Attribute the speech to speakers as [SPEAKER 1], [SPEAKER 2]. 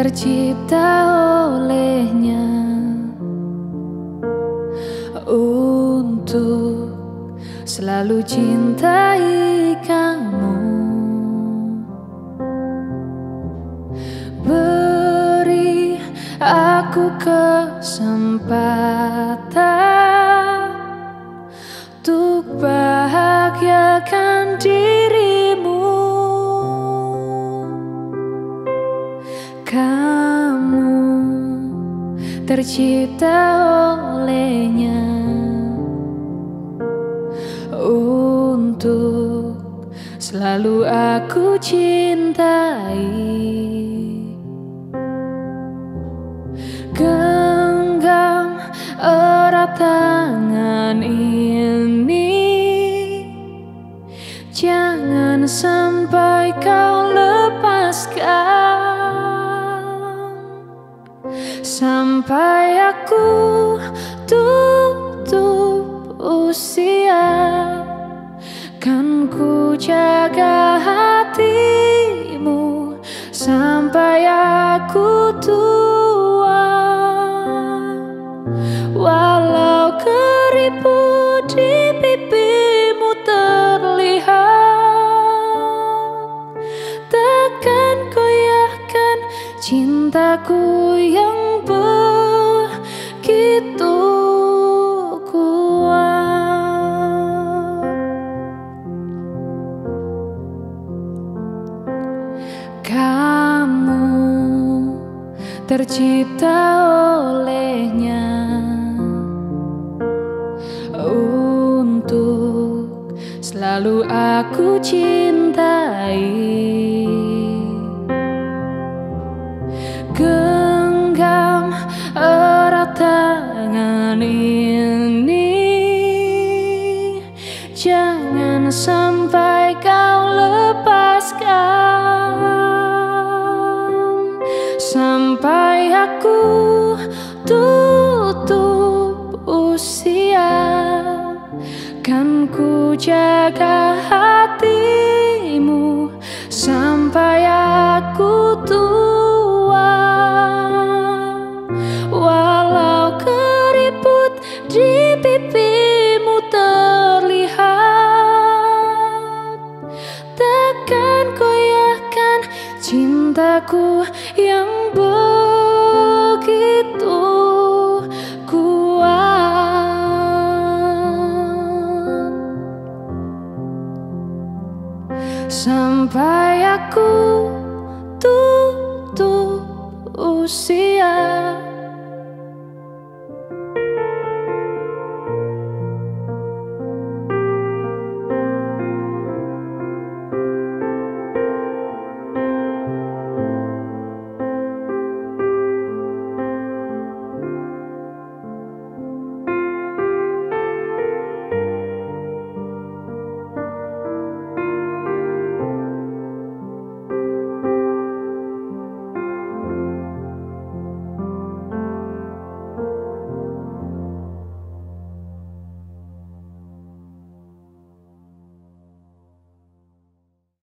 [SPEAKER 1] tercipta olehnya untuk selalu cintai kamu. Beri aku kesempatan untuk bahagiakan dirimu. Tercipta olehnya untuk selalu aku cintai. Genggam erat tangan ini, jangan sampai kau lepaskan sampai aku tutup usia. Kan ku jaga hatimu. Sampai aku tua cintaku yang begitu kuat. Kamu tercipta olehnya Untuk selalu aku cintai Genggam erat tangan ini. Jangan sampai kau lepaskan. Sampai aku tutup usia. Kan ku jaga hatimu. Sampai aku tua cintaku yang begitu kuat. Sampai aku tutup usia